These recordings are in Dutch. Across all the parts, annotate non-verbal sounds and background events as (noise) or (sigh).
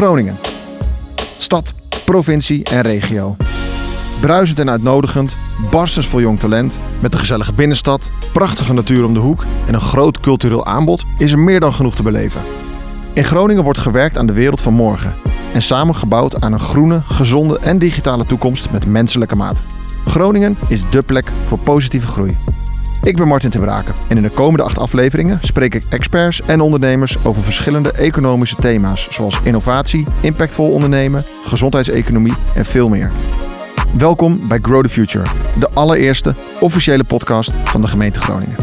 Groningen. Stad, provincie en regio. Bruisend en uitnodigend, barstens vol jong talent, met een gezellige binnenstad, prachtige natuur om de hoek en een groot cultureel aanbod is er meer dan genoeg te beleven. In Groningen wordt gewerkt aan de wereld van morgen en samen gebouwd aan een groene, gezonde en digitale toekomst met menselijke maat. Groningen is dé plek voor positieve groei. Ik ben Martin ten Braken en in de komende acht afleveringen spreek ik experts en ondernemers over verschillende economische thema's zoals innovatie, impactvol ondernemen, gezondheidseconomie en veel meer. Welkom bij Grow the Future, de allereerste officiële podcast van de gemeente Groningen.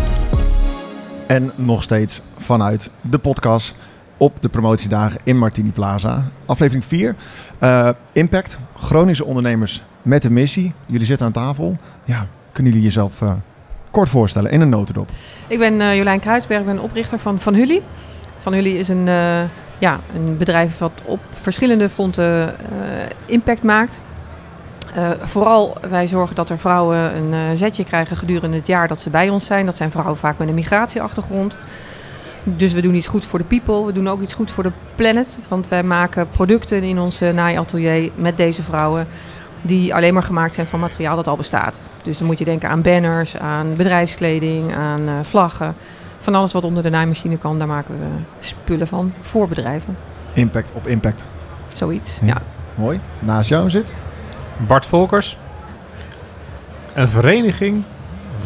En nog steeds vanuit de podcast op de promotiedagen in Martini Plaza. Aflevering 4, uh, Impact, Groningse ondernemers met een missie. Jullie zitten aan tafel. Ja, kunnen jullie jezelf uh, kort voorstellen in een notendop? Ik ben uh, Jolijn Kruisberg, ik ben oprichter van Van Hully. Van Hully is een, uh, ja, een bedrijf wat op verschillende fronten impact maakt. vooral wij zorgen dat er vrouwen een zetje krijgen gedurende het jaar dat ze bij ons zijn. Dat zijn vrouwen vaak met een migratieachtergrond. Dus we doen iets goed voor de people. We doen ook iets goed voor de planet. Want wij maken producten in ons naaiatelier met deze vrouwen die alleen maar gemaakt zijn van materiaal dat al bestaat. Dus dan moet je denken aan banners, aan bedrijfskleding, aan uh, vlaggen. Van alles wat onder de naaimachine kan, daar maken we spullen van voor bedrijven. Impact op impact. Zoiets, ja. ja. Mooi. Naast jou zit? Bart Volkers. Een vereniging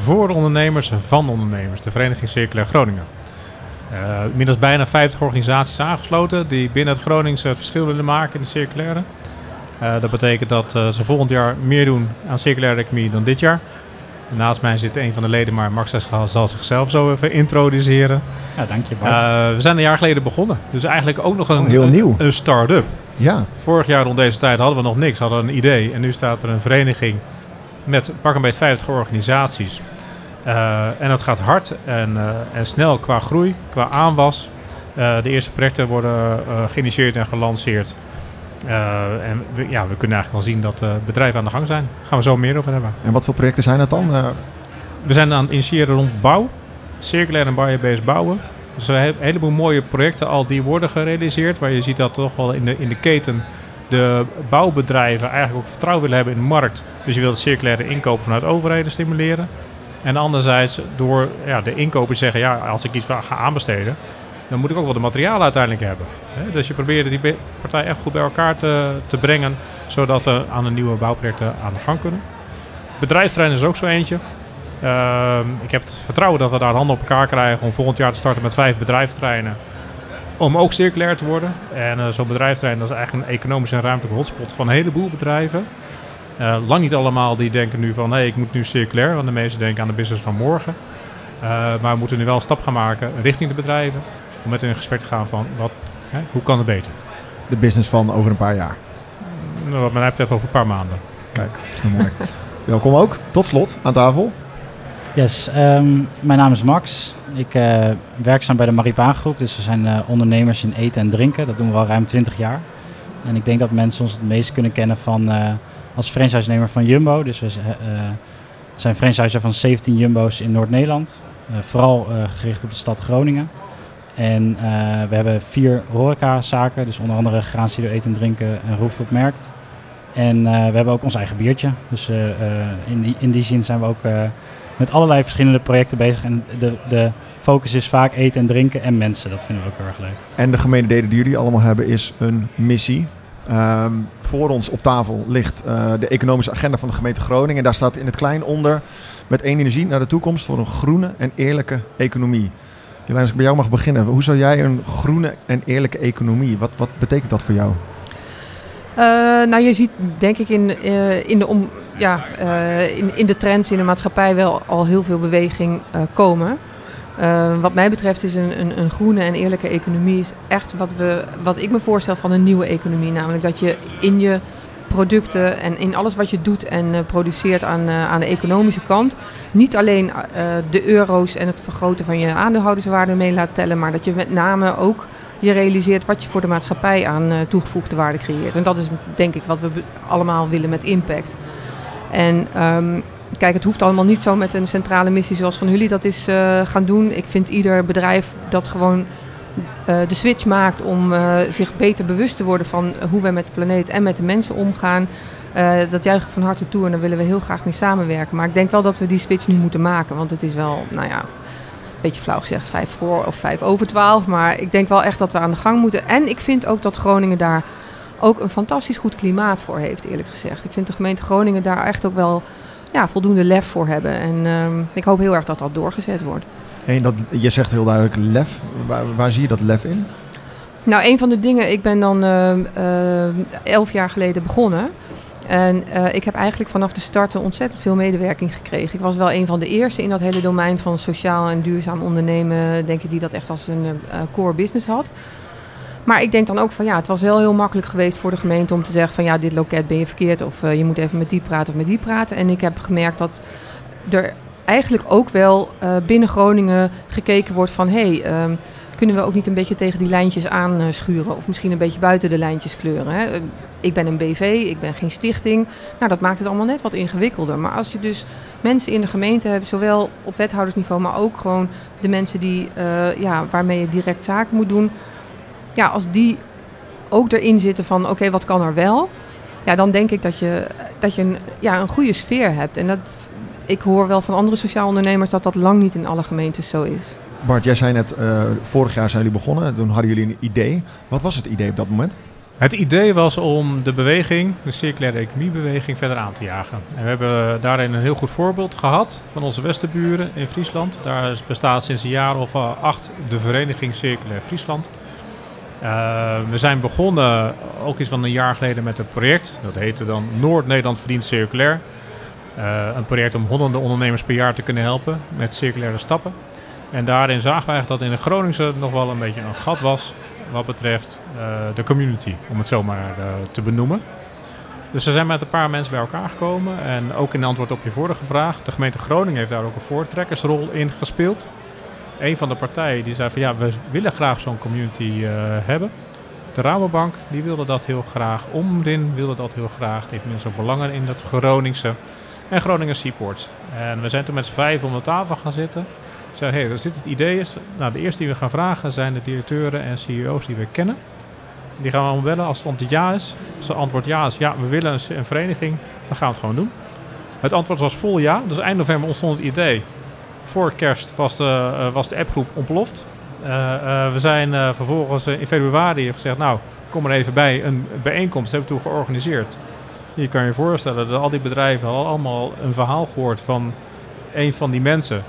voor ondernemers en van ondernemers. De Vereniging Circulair Groningen. Uh, inmiddels bijna 50 organisaties aangesloten die binnen het Groningse het verschil willen maken in de circulaire. Uh, dat betekent dat uh, ze volgend jaar meer doen aan circulaire economie dan dit jaar. En naast mij zit een van de leden, maar Max zal zichzelf zo even introduceren. Ja, dank je Bart. Uh, we zijn een jaar geleden begonnen, dus eigenlijk ook nog een, oh, heel nieuw. een, een start-up. Ja. Vorig jaar rond deze tijd hadden we nog niks, hadden een idee. En nu staat er een vereniging met pak een beetje 50 organisaties. en dat gaat hard en, en snel qua groei, qua aanwas. de eerste projecten worden geïnitieerd en gelanceerd. Uh, en we, ja, we kunnen eigenlijk wel zien dat uh, bedrijven aan de gang zijn. Daar gaan we zo meer over hebben. En wat voor projecten zijn dat dan? Uh... We zijn aan het initiëren rond bouw. Circulair en biobased bouwen. Dus een heleboel mooie projecten al die worden gerealiseerd. Waar je ziet dat toch wel in de, in de keten de bouwbedrijven eigenlijk ook vertrouwen willen hebben in de markt. Dus je wilt circulaire inkopen vanuit overheden stimuleren. En anderzijds door ja, de inkopers zeggen, ja, als ik iets ga aanbesteden, dan moet ik ook wel de materialen uiteindelijk hebben. Hè? Dus je probeert die partij echt goed bij elkaar te, te brengen, zodat we aan de nieuwe bouwprojecten aan de gang kunnen. Bedrijfsterrein is ook zo eentje. Uh, ik heb het vertrouwen dat we daar handen op elkaar krijgen om volgend jaar te starten met vijf bedrijfsterreinen. Om ook circulair te worden. En uh, zo'n bedrijfsterrein dat is eigenlijk een economische en ruimtelijke hotspot van een heleboel bedrijven. Uh, lang niet allemaal die denken nu van hé, hey, ik moet nu circulair. Want de meesten denken aan de business van morgen. Uh, maar we moeten nu wel een stap gaan maken richting de bedrijven om met hen in gesprek te gaan van wat, hè, hoe kan het beter? De business van over een paar jaar? Nou, wat mij betreft over een paar maanden. Kijk, mooi. Welkom ook. Tot slot aan tafel. Yes, um, mijn naam is Max. Ik uh, werkzaam bij de Maripaan Groep. Dus we zijn uh, ondernemers in eten en drinken. Dat doen we al ruim 20 jaar. En ik denk dat mensen ons het meest kunnen kennen van, uh, als franchise-nemer van Jumbo. Dus we zijn franchiser van 17 Jumbo's in Noord-Nederland. vooral gericht op de stad Groningen. En uh, we hebben vier horecazaken, dus onder andere Graanstudio Eten en Drinken en Rooftop Merkt. En uh, we hebben ook ons eigen biertje. Dus uh, in, die, in die zin zijn we ook met allerlei verschillende projecten bezig. En de, de focus is vaak eten en drinken en mensen. Dat vinden we ook heel erg leuk. En de gemene die jullie allemaal hebben is een missie. Um, voor ons op tafel ligt de economische agenda van de gemeente Groningen. En daar staat in het klein onder met één energie naar de toekomst voor een groene en eerlijke economie. Jolijn, als ik bij jou mag beginnen. Hoe zou jij een groene en eerlijke economie, wat, wat betekent dat voor jou? Uh, nou, je ziet denk ik in, uh, in, de om, ja, uh, in, in de trends in de maatschappij wel al heel veel beweging komen. wat mij betreft is een, een, een, groene en eerlijke economie is echt wat, we, wat ik me voorstel van een nieuwe economie. Namelijk dat je in je producten en in alles wat je doet en uh, produceert aan, uh, aan de economische kant. Niet alleen uh, de euro's en het vergroten van je aandeelhouderswaarde mee laat tellen, maar dat je met name ook je realiseert wat je voor de maatschappij aan toegevoegde waarde creëert. En dat is denk ik wat we allemaal willen met impact. En um, kijk, het hoeft allemaal niet zo met een centrale missie zoals van jullie dat is gaan doen. Ik vind ieder bedrijf dat gewoon eh, de switch maakt om eh, zich beter bewust te worden van hoe wij met de planeet en met de mensen omgaan. Eh, dat juich ik van harte toe en daar willen we heel graag mee samenwerken. Maar ik denk wel dat we die switch nu moeten maken. Want het is wel, nou ja, een beetje flauw gezegd, vijf voor of vijf over twaalf. Maar ik denk wel echt dat we aan de gang moeten. En ik vind ook dat Groningen daar ook een fantastisch goed klimaat voor heeft, eerlijk gezegd. Ik vind de gemeente Groningen daar echt ook wel ja, voldoende lef voor hebben. En ehm, ik hoop heel erg dat dat doorgezet wordt. En dat, je zegt heel duidelijk lef. Waar, zie je dat lef in? Nou, een van de dingen, ik ben dan ehm, ehm, elf jaar geleden begonnen. En eh, ik heb eigenlijk vanaf de start ontzettend veel medewerking gekregen. Ik was wel een van de eerste in dat hele domein van sociaal en duurzaam ondernemen, denk ik, die dat echt als een eh, core business had. Maar ik denk dan ook van ja, het was wel heel makkelijk geweest voor de gemeente om te zeggen van ja, dit loket ben je verkeerd of eh, je moet even met die praten of met die praten. En ik heb gemerkt dat er eigenlijk ook wel uh, binnen Groningen gekeken wordt van hé, hey, um, kunnen we ook niet een beetje tegen die lijntjes aanschuren of misschien een beetje buiten de lijntjes kleuren. Hè? Ik ben een BV, ik ben geen stichting. Nou, dat maakt het allemaal net wat ingewikkelder. Maar als je dus mensen in de gemeente hebt, zowel op wethoudersniveau, maar ook gewoon de mensen die, uh, ja, waarmee je direct zaken moet doen ja, als die ook erin zitten van oké, wat kan er wel? Ja, dan denk ik dat je, dat je een, ja, een goede sfeer hebt. En dat, ik hoor wel van andere sociaal ondernemers dat dat lang niet in alle gemeentes zo is. Bart, jij zei net, uh, vorig jaar zijn jullie begonnen. Toen hadden jullie een idee. Wat was het idee op dat moment? Het idee was om de beweging, de circulaire economiebeweging, verder aan te jagen. En we hebben daarin een heel goed voorbeeld gehad van onze westenburen in Friesland. Daar bestaat sinds een jaar of acht de vereniging Circulair Friesland. Uh, we zijn begonnen ook iets van een jaar geleden met een project. Dat heette dan Noord-Nederland verdient circulair. Uh, een project om honderden ondernemers per jaar te kunnen helpen met circulaire stappen. En daarin zagen eigenlijk dat in de Groningse nog wel een beetje een gat was wat betreft uh, de community, om het zo maar te benoemen. Dus we zijn met een paar mensen bij elkaar gekomen. En ook in antwoord op je vorige vraag, de gemeente Groningen heeft daar ook een voortrekkersrol in gespeeld een van de partijen die zei van ja, we willen graag zo'n community hebben. De Rabobank die wilde dat heel graag. Omrin wilde dat heel graag. Die heeft mensen ook belangen in het Groningse. En Groningen Seaports. En we zijn toen met z'n vijf om de tafel gaan zitten. Ik zei, hé, hey, dit het idee is. Nou, de eerste die we gaan vragen zijn de directeuren en CEO's die we kennen. Die gaan we allemaal bellen als het antwoord ja is. Als het antwoord ja is, ja, we willen een, een vereniging. Dan gaan we het gewoon doen. Het antwoord was vol ja. Dus eind november ontstond het idee voor kerst was de, uh, was de appgroep ontploft. Uh, uh, we zijn vervolgens in februari gezegd, nou, kom er even bij. Een bijeenkomst hebben we toen georganiseerd. Je kan je voorstellen dat al die bedrijven al allemaal een verhaal gehoord van een van die mensen.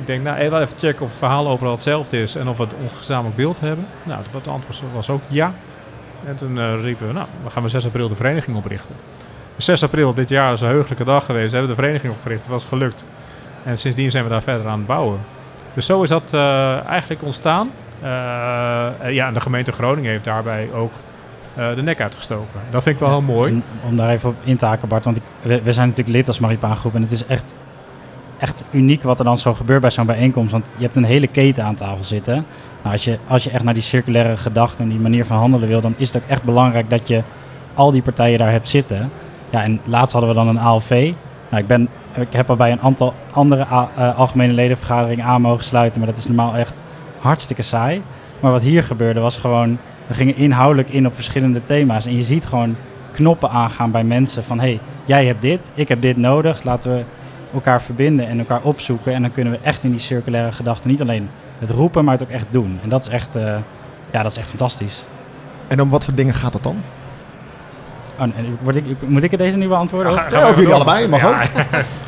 Ik denk, nou, even checken of het verhaal overal hetzelfde is en of we een gezamenlijk beeld hebben. Nou, het antwoord was ook ja. En toen riepen we, nou, dan gaan we 6 april de vereniging oprichten. 6 april dit jaar is een heugelijke dag geweest. We hebben de vereniging opgericht. Het was gelukt. En sindsdien zijn we daar verder aan het bouwen. Dus zo is dat uh, eigenlijk ontstaan. Uh, ja, en de gemeente Groningen heeft daarbij ook de nek uitgestoken. Dat vind ik wel heel mooi. Om, om daar even op in te haken, Bart. Want ik, we, we, zijn natuurlijk lid als Maripaangroep. En het is echt, echt uniek wat er dan zo gebeurt bij zo'n bijeenkomst. Want je hebt een hele keten aan tafel zitten. Nou, als, je, als je echt naar die circulaire gedachte en die manier van handelen wil... dan is het ook echt belangrijk dat je al die partijen daar hebt zitten. Ja, en laatst hadden we dan een ALV. Nou, ik, ben, ik heb al bij een aantal andere uh, algemene ledenvergaderingen aan mogen sluiten, maar dat is normaal echt hartstikke saai. Maar wat hier gebeurde was gewoon, we gingen inhoudelijk in op verschillende thema's. En je ziet gewoon knoppen aangaan bij mensen van, hey, jij hebt dit, ik heb dit nodig, laten we elkaar verbinden en elkaar opzoeken. En dan kunnen we echt in die circulaire gedachten niet alleen het roepen, maar het ook echt doen. En dat is echt, uh, ja, dat is echt fantastisch. En om wat voor dingen gaat het dan? Oh, word ik, moet ik het deze nu beantwoorden? Ja, ja, of jullie allebei, mag ja, ook.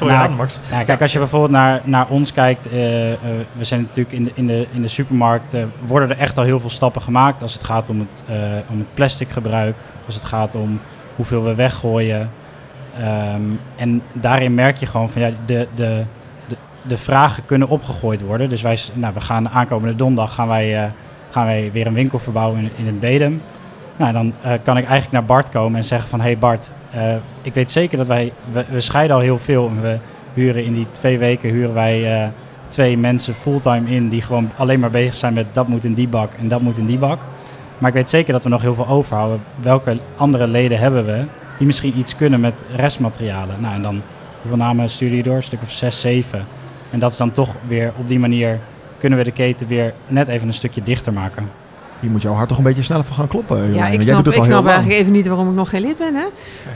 (laughs) Je aan, Max. Nou, kijk, als je bijvoorbeeld naar, naar ons kijkt, uh, uh, we zijn natuurlijk in de, in de, in de supermarkt, uh, worden er echt al heel veel stappen gemaakt als het gaat om het, om het plastic gebruik, als het gaat om hoeveel we weggooien. Um, en daarin merk je gewoon van ja, de, de, de, de vragen kunnen opgegooid worden. Dus wij, nou, we gaan aankomende donderdag gaan wij, gaan wij weer een winkel verbouwen in, in het Bedem. Nou, dan uh, kan ik eigenlijk naar Bart komen en zeggen van... hé hey Bart, uh, ik weet zeker dat wij... We, scheiden al heel veel en we huren in die twee weken... huren wij uh, twee mensen fulltime in... die gewoon alleen maar bezig zijn met dat moet in die bak en dat moet in die bak. Maar ik weet zeker dat we nog heel veel overhouden. Welke andere leden hebben we die misschien iets kunnen met restmaterialen? Nou, en dan hoeveel namen stuur je door? Een stuk of zes, zeven. En dat is dan toch weer op die manier kunnen we de keten weer net even een stukje dichter maken. Hier moet jouw hart toch een beetje sneller van gaan kloppen. Ja, ik snap, doet ik het al snap heel lang. eigenlijk even niet waarom ik nog geen lid ben, hè?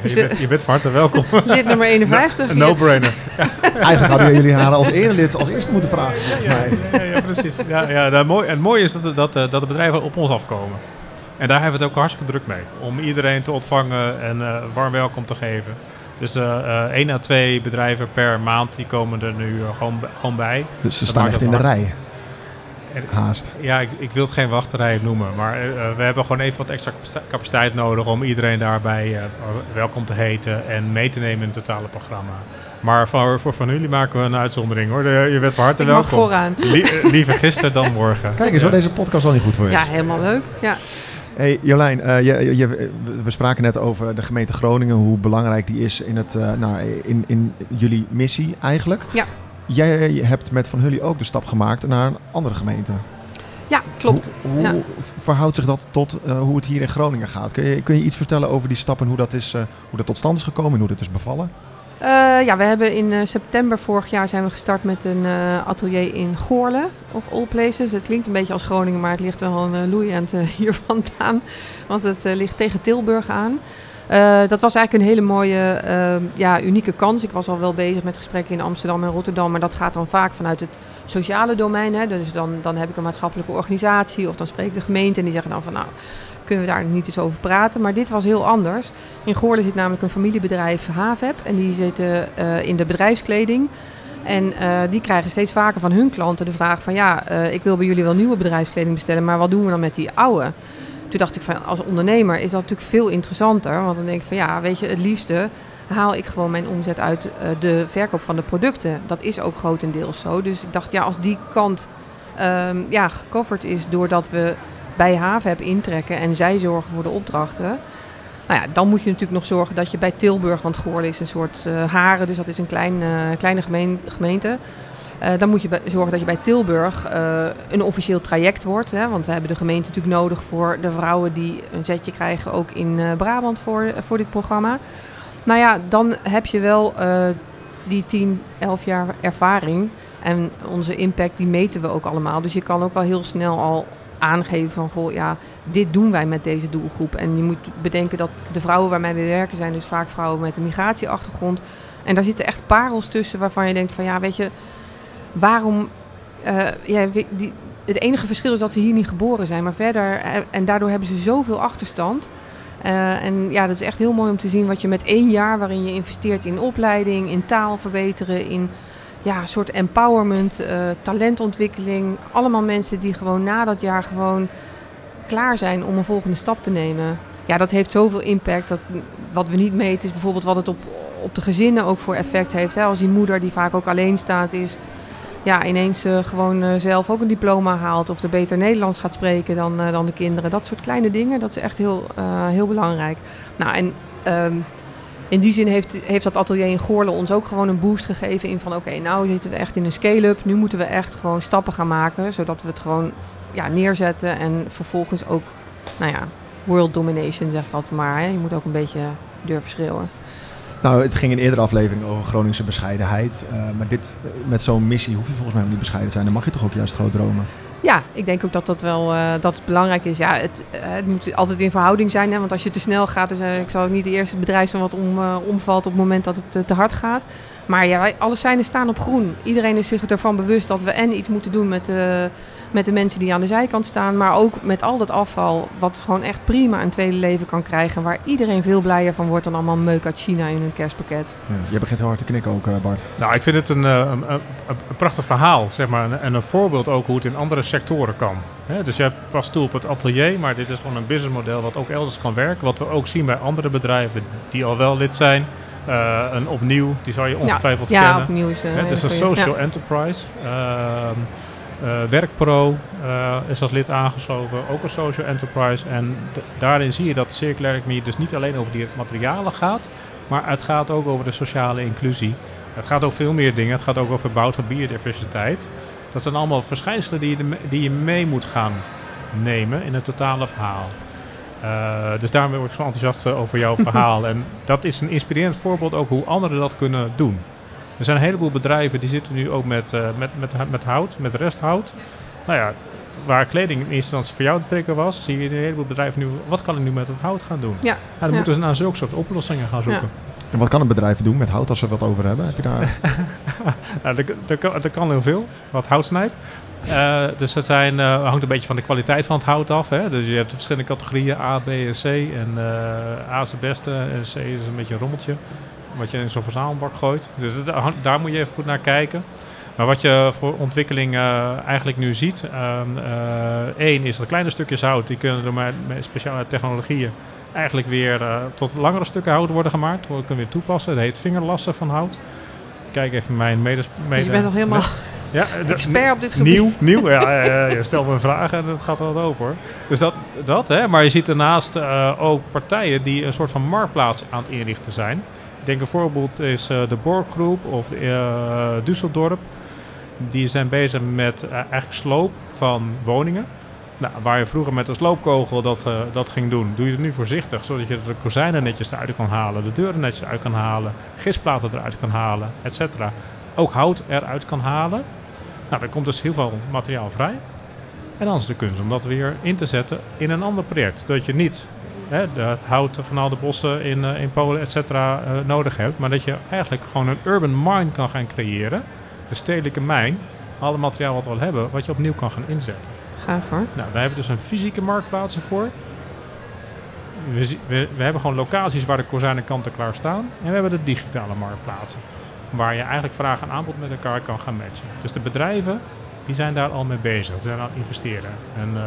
Dus, je, eh, bent, je bent van harte welkom. (laughs) Lid nummer (laughs) 51. Een no-brainer. (laughs) Eigenlijk hadden jullie haar als erelid als eerste moeten vragen. Ja, ja, ja, precies. Ja, ja, nou, mooi, en het mooie is dat, dat, eh, dat de bedrijven op ons afkomen. En daar hebben we het ook hartstikke druk mee. Om iedereen te ontvangen en eh, warm welkom te geven. Dus eh eh, één à twee bedrijven per maand die komen er nu eh, gewoon, gewoon bij. Dus ze Dat staan echt in de hard. rij. En- Haast. Ja, ik, ik wil het geen wachterij noemen. Maar eh, eh, we hebben gewoon even wat extra capacite- capaciteit nodig om iedereen daarbij eh, welkom te heten en mee te nemen in het totale programma. Maar voor, voor van jullie maken we een uitzondering hoor. De- je bent van harte Ik mag welkom. vooraan. Lie- eh, liever gisteren dan morgen. Kijk eens waar deze podcast al niet goed voor is. Ja, helemaal leuk. Ja. Hey Jolijn, eh, je, je- we spraken net over de gemeente Groningen, hoe belangrijk die is in, het, eh, nou, in, in jullie missie eigenlijk. Ja. Jij hebt met Van Hully ook de stap gemaakt naar een andere gemeente. ja, klopt. Hoe, hoe Ja. verhoudt zich dat tot eh, hoe het hier in Groningen gaat? Kun je, kun je iets vertellen over die stap en hoe dat, is, eh, hoe dat tot stand is gekomen en hoe dat is bevallen? Eh, ja, we hebben in september vorig jaar zijn we gestart met een atelier in Goorle, of all places. Het klinkt een beetje als Groningen, maar het ligt wel een loeiend (laughs) hier vandaan, want het ligt tegen Tilburg aan. Eh, dat was eigenlijk een hele mooie, eh, ja, unieke kans. Ik was al wel bezig met gesprekken in Amsterdam en Rotterdam, maar dat gaat dan vaak vanuit het sociale domein. Hè? Dus dan, dan heb ik een maatschappelijke organisatie of dan spreekt de gemeente en die zeggen dan van nou, kunnen we daar niet eens over praten. Maar dit was heel anders. In Goorlen zit namelijk een familiebedrijf Havep en die zitten eh, in de bedrijfskleding. En eh, die krijgen steeds vaker van hun klanten de vraag van ja, ik wil bij jullie wel nieuwe bedrijfskleding bestellen, maar wat doen we dan met die oude? Toen dacht ik van als ondernemer is dat natuurlijk veel interessanter, want dan denk ik van ja, weet je, het liefste haal ik gewoon mijn omzet uit eh, de verkoop van de producten. Dat is ook grotendeels zo. Dus ik dacht ja, als die kant ehm, ja, gecoverd is doordat we bij Havep intrekken en zij zorgen voor de opdrachten. Nou ja, dan moet je natuurlijk nog zorgen dat je bij Tilburg, want Goorlen is een soort eh, Haren, dus dat is een klein, eh, kleine gemeen- gemeente. Eh, dan moet je zorgen dat je bij Tilburg eh, een officieel traject wordt. Hè, want we hebben de gemeente natuurlijk nodig voor de vrouwen die een zetje krijgen, ook in eh, Brabant voor, voor dit programma. Nou ja, dan heb je wel die 10, 11 jaar ervaring. En onze impact, die meten we ook allemaal. Dus je kan ook wel heel snel al aangeven van, goh, ja, dit doen wij met deze doelgroep. En je moet bedenken dat de vrouwen waarmee we werken zijn dus vaak vrouwen met een migratieachtergrond. En daar zitten echt parels tussen waarvan je denkt van, ja, weet je, waarom... eh, ja, die, het enige verschil is dat ze hier niet geboren zijn, maar verder... eh, en daardoor hebben ze zoveel achterstand. Eh, en ja, dat is echt heel mooi om te zien wat je met één jaar waarin je investeert in opleiding, in taal verbeteren, in ja, een soort empowerment, talentontwikkeling. Allemaal mensen die gewoon na dat jaar gewoon klaar zijn om een volgende stap te nemen. Ja, dat heeft zoveel impact. Dat, wat we niet meten is bijvoorbeeld wat het op, op de gezinnen ook voor effect heeft. Hè? Als die moeder die vaak ook alleenstaand is, ja, ineens eh, gewoon eh, zelf ook een diploma haalt of er beter Nederlands gaat spreken dan, eh, dan de kinderen. Dat soort kleine dingen, dat is echt heel, heel belangrijk. Nou, en ehm, in die zin heeft, heeft dat atelier in Goorlen ons ook gewoon een boost gegeven in van oké, nou zitten we echt in een scale-up. Nu moeten we echt gewoon stappen gaan maken, zodat we het gewoon ja, neerzetten en vervolgens ook, nou ja, world domination zeg ik altijd maar. Hè. Je moet ook een beetje durven schreeuwen. Nou, het ging in eerdere aflevering over Groningse bescheidenheid. eh, maar dit, eh, met zo'n missie hoef je volgens mij niet bescheiden te zijn. Dan mag je toch ook juist groot dromen. Ja, ik denk ook dat dat wel eh, dat het belangrijk is. Ja, het, het moet altijd in verhouding zijn. Hè? Want als je te snel gaat, ik zal niet de eerste bedrijf zijn wat om, omvalt op het moment dat het te hard gaat. Maar ja, alle seinen staan op groen. Iedereen is zich ervan bewust dat we en iets moeten doen met, met de mensen die aan de zijkant staan. Maar ook met al dat afval, wat gewoon echt prima een tweede leven kan krijgen. Waar iedereen veel blijer van wordt dan allemaal meuk uit China in hun kerstpakket. Ja, jij begint heel hard te knikken ook, eh, Bart. Nou, ik vind het een, eh, een, een, een prachtig verhaal, zeg maar. En- En een voorbeeld ook hoe het in andere sectoren kan. Hè, dus jij past toe op het atelier, maar dit is gewoon een businessmodel wat ook elders kan werken. Wat we ook zien bij andere bedrijven die al wel lid zijn. Eh, een opnieuw, die zou je ongetwijfeld ja, kennen. opnieuw is eh, Het is een social enterprise. Ehm, eh, Werkpro eh, is als lid aangesloven, ook een social enterprise. En daarin zie je dat circular economy dus niet alleen over die materialen gaat, maar het gaat ook over de sociale inclusie. Het gaat over veel meer dingen. Het gaat ook over bouw van biodiversiteit. Dat zijn allemaal verschijnselen die je, de- die je mee moet gaan nemen in het totale verhaal. Eh, dus daarom word ik zo enthousiast eh, over jouw (laughs) verhaal. En dat is een inspirerend voorbeeld ook hoe anderen dat kunnen doen. Er zijn een heleboel bedrijven die zitten nu ook met, eh, met, met, met hout, met resthout. Nou ja, waar kleding in eerste instantie voor jou de trigger was, zie je een heleboel bedrijven nu, wat kan ik nu met het hout gaan doen? Ja. Nou, dan Ja. moeten we naar zulke soort oplossingen gaan zoeken. En wat kan een bedrijf doen met hout als ze wat over hebben? Heb je daar... (laughs) Nou, er, er, kan, er kan heel veel, wat hout snijdt. Eh, dus het zijn, eh, hangt een beetje van de kwaliteit van het hout af. Hè? Dus je hebt de verschillende categorieën A, B en C. En eh, A is de beste en C is een beetje een rommeltje. Wat je in zo'n verzamelbak gooit. Dus hang- daar moet je even goed naar kijken. Maar wat je voor ontwikkeling eh, eigenlijk nu ziet. ehm, eh, één is dat kleine stukjes hout. Die kunnen door met, met speciale technologieën eigenlijk weer eh, tot langere stukken hout worden gemaakt. We kunnen weer toepassen. Dat heet vingerlassen van hout. Kijk even mijn mede... mede je bent nog helemaal (laughs) ja, expert op dit gebied. Nieuw, nieuw. Ja, (laughs) stelt me een vraag en het gaat wel wat over. hoor. Dus dat, dat hè. Maar je ziet daarnaast ook partijen die een soort van marktplaats aan het inrichten zijn. Denk een voorbeeld is eh, de Borggroep of de, eh, Düsseldorp. Die zijn bezig met eh, eigenlijk sloop van woningen. Nou, waar je vroeger met een sloopkogel dat, dat ging doen, doe je het nu voorzichtig. Zodat je de kozijnen netjes eruit kan halen, de deuren netjes uit kan halen, gisplaten eruit kan halen, et cetera. Ook hout eruit kan halen. Nou, komt dus heel veel materiaal vrij. En dan is de kunst om dat weer in te zetten in een ander project. Dat je niet hè, het hout van al de bossen in, eh, in Polen, et cetera, eh, nodig hebt. Maar dat je eigenlijk gewoon een urban mine kan gaan creëren. De stedelijke mijn. Alle materiaal wat we al hebben, wat je opnieuw kan gaan inzetten. Gaaf hoor. Nou, daar hebben we dus een fysieke marktplaatsen voor. We, we, we hebben gewoon locaties waar de kozijnen kant-en-klaar staan. En we hebben de digitale marktplaatsen. Waar je eigenlijk vraag en aanbod met elkaar kan gaan matchen. Dus de bedrijven, die zijn daar al mee bezig. Ze zijn aan het investeren. En eh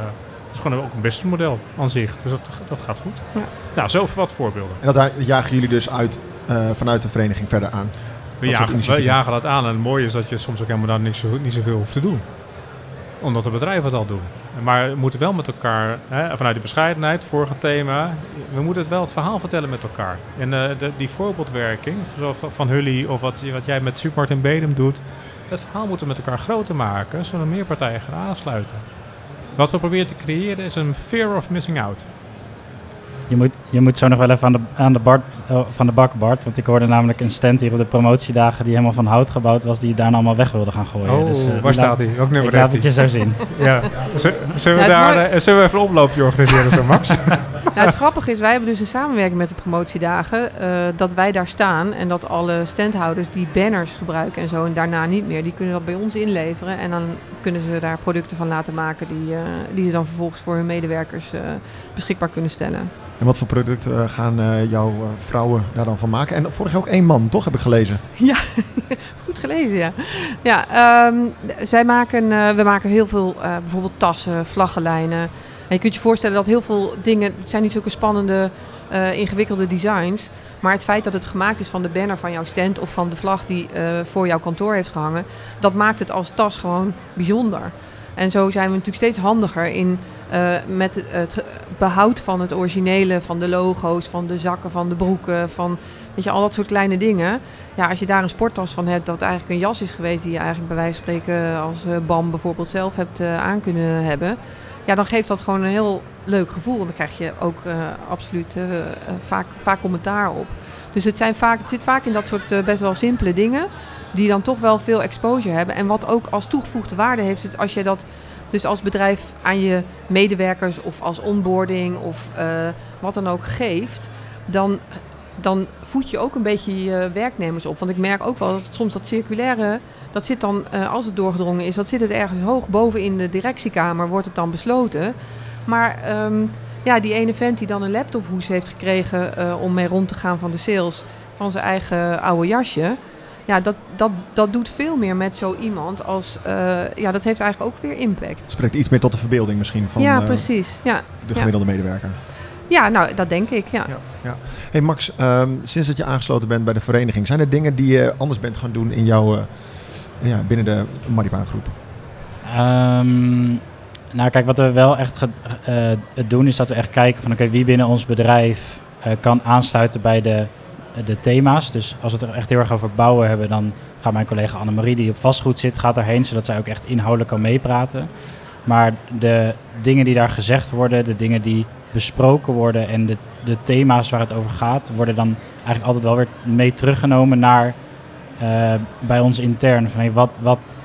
is gewoon ook een businessmodel aan zich. Dus dat, dat gaat goed. Ja. Nou, zo wat voorbeelden. En dat jagen jullie dus uit, eh, vanuit de vereniging verder aan. We jagen, we jagen dat aan. En het mooie is dat je soms ook helemaal daar niks, zo- niet zoveel hoeft te doen. Omdat de bedrijven het al doen. Maar we moeten wel met elkaar, hè, vanuit die bescheidenheid, vorige thema, we moeten het wel het verhaal vertellen met elkaar. En eh, de, die voorbeeldwerking, zoals van, Hully of wat, wat jij met Supermarkt in Bedum doet, het verhaal moeten we met elkaar groter maken, zodat meer partijen gaan aansluiten. Wat we proberen te creëren is een fear of missing out. Je moet, je moet zo nog wel even aan de, aan de, Bart, eh, van de bak, Bart. Want ik hoorde namelijk een stand hier op de promotiedagen die helemaal van hout gebouwd was, die daar allemaal weg wilde gaan gooien. Dus, eh, Oh, waar staat hij? Welk nummer Ik laat het je zo zien. Ja. Zullen zullen we, Ja, daar, eh, zullen we even een oploopje organiseren zo, Max? (laughs) Nou, het grappige is, wij hebben dus een samenwerking met de promotiedagen. eh, dat wij daar staan en dat alle standhouders die banners gebruiken en zo en daarna niet meer, die kunnen dat bij ons inleveren. En dan kunnen ze daar producten van laten maken die, eh, die ze dan vervolgens voor hun medewerkers eh, beschikbaar kunnen stellen. En wat voor producten gaan jouw vrouwen daar dan van maken? En vorig jaar ook één man, toch? Heb ik gelezen. (laughs) Goed gelezen, ja. Ja, ehm, zij maken, we maken heel veel, bijvoorbeeld tassen, vlaggenlijnen. Je kunt je voorstellen dat heel veel dingen, het zijn niet zulke spannende, eh, ingewikkelde designs. Maar het feit dat het gemaakt is van de banner van jouw stand of van de vlag die eh, voor jouw kantoor heeft gehangen, dat maakt het als tas gewoon bijzonder. En zo zijn we natuurlijk steeds handiger in eh, met het, behoud van het originele, van de logo's, van de zakken, van de broeken, van weet je, al dat soort kleine dingen. Ja, als je daar een sporttas van hebt dat eigenlijk een jas is geweest die je eigenlijk bij wijze van spreken als BAM bijvoorbeeld zelf hebt aan kunnen hebben. Ja, dan geeft dat gewoon een heel leuk gevoel. En dan krijg je ook eh, absoluut eh, eh, vaak, vaak commentaar op. Dus het, zijn vaak, het zit vaak in dat soort best wel simpele dingen. Die dan toch wel veel exposure hebben. En wat ook als toegevoegde waarde heeft. Is als je dat dus als bedrijf aan je medewerkers of als onboarding of wat dan ook geeft. Dan, dan voed je ook een beetje je werknemers op. Want ik merk ook wel dat soms dat circulaire. Dat zit dan, eh, als het doorgedrongen is, dat zit het ergens hoog boven in de directiekamer. Wordt het dan besloten. Maar ehm, ja, die ene vent die dan een laptophoes heeft gekregen eh, om mee rond te gaan van de sales van zijn eigen oude jasje. Ja, dat, dat, dat doet veel meer met zo iemand als... eh, ja, dat heeft eigenlijk ook weer impact. Het spreekt iets meer tot de verbeelding misschien van ja, eh, precies. Ja. de gemiddelde medewerker. ja, nou, dat denk ik, ja. Ja. Hey Max, ehm, sinds dat je aangesloten bent bij de vereniging, zijn er dingen die je anders bent gaan doen in jouw, eh, ja, binnen de Maripaan groep? Ehm, nou, kijk, wat we wel echt het doen is dat we echt kijken van oké, wie binnen ons bedrijf eh, kan aansluiten bij de, de thema's. Dus als we het er echt heel erg over bouwen hebben, dan gaat mijn collega Annemarie, die op vastgoed zit, gaat daarheen, zodat zij ook echt inhoudelijk kan meepraten. Maar de dingen die daar gezegd worden, de dingen die besproken worden en de, de thema's waar het over gaat, worden dan eigenlijk altijd wel weer mee teruggenomen naar eh, bij ons intern. Van, hey, wat, wat